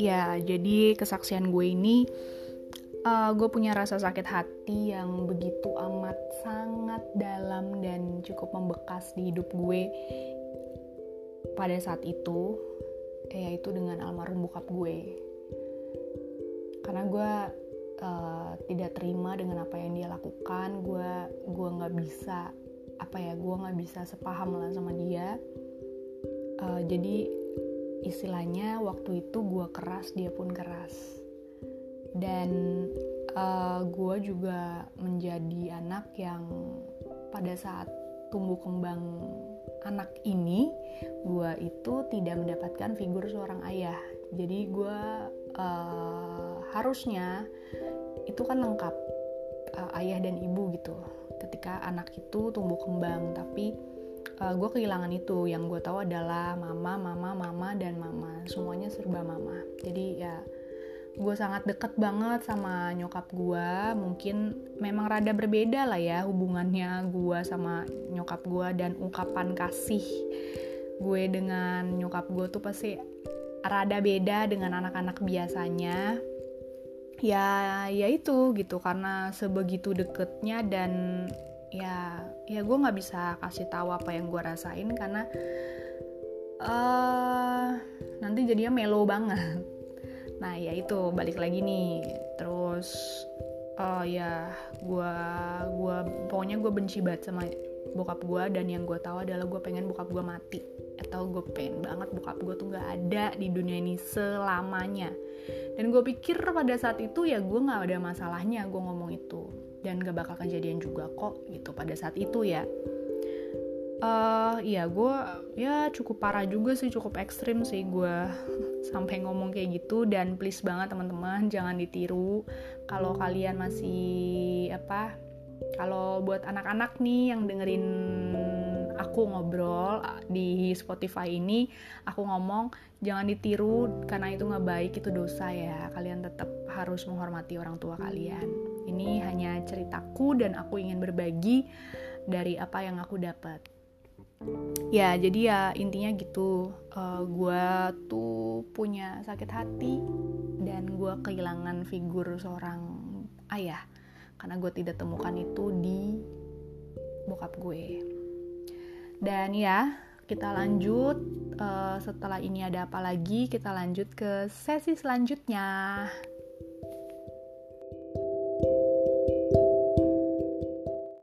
ya jadi kesaksian gue ini uh, gue punya rasa sakit hati yang begitu amat sangat dalam dan cukup membekas di hidup gue pada saat itu yaitu dengan almarhum bokap gue. Karena gue uh, tidak terima dengan apa yang dia lakukan gue gue nggak bisa apa ya gue nggak bisa sepaham lah sama dia. Uh, jadi istilahnya waktu itu gue keras dia pun keras. Dan uh, eh, gue juga menjadi anak yang pada saat tumbuh kembang anak ini gue itu tidak mendapatkan figur seorang ayah. Jadi gue uh, harusnya itu kan lengkap uh, ayah dan ibu gitu ketika anak itu tumbuh kembang. Tapi uh, gue kehilangan itu. Yang gue tahu adalah mama mama mama dan mama. Semuanya serba mama. Jadi ya gue sangat deket banget sama nyokap gue mungkin memang rada berbeda lah ya hubungannya gue sama nyokap gue dan ungkapan kasih gue dengan nyokap gue tuh pasti rada beda dengan anak-anak biasanya ya ya itu gitu karena sebegitu deketnya dan ya ya gue nggak bisa kasih tahu apa yang gue rasain karena uh, nanti jadinya melo banget. Nah ya itu balik lagi nih. Terus uh, ya gue gua pokoknya gue benci banget sama bokap gue dan yang gue tahu adalah gue pengen bokap gue mati atau gue pengen banget bokap gue tuh gak ada di dunia ini selamanya. Dan gue pikir pada saat itu ya gue nggak ada masalahnya gue ngomong itu. Dan gak bakal kejadian juga kok gitu pada saat itu ya. Uh, ya gue ya cukup parah juga sih cukup ekstrim sih gue sampai ngomong kayak gitu. Dan please banget teman-teman jangan ditiru. Kalau kalian masih apa kalau buat anak-anak nih yang dengerin aku ngobrol di Spotify ini aku ngomong jangan ditiru karena itu nggak baik itu dosa ya. Kalian tetap harus menghormati orang tua kalian. Ini hanya ceritaku dan aku ingin berbagi dari apa yang aku dapat. Ya jadi ya intinya gitu. Uh, eh, gue tuh punya sakit hati dan gue kehilangan figur seorang ayah karena gue tidak temukan itu di bokap gue dan ya kita lanjut uh, setelah ini ada apa lagi kita lanjut ke sesi selanjutnya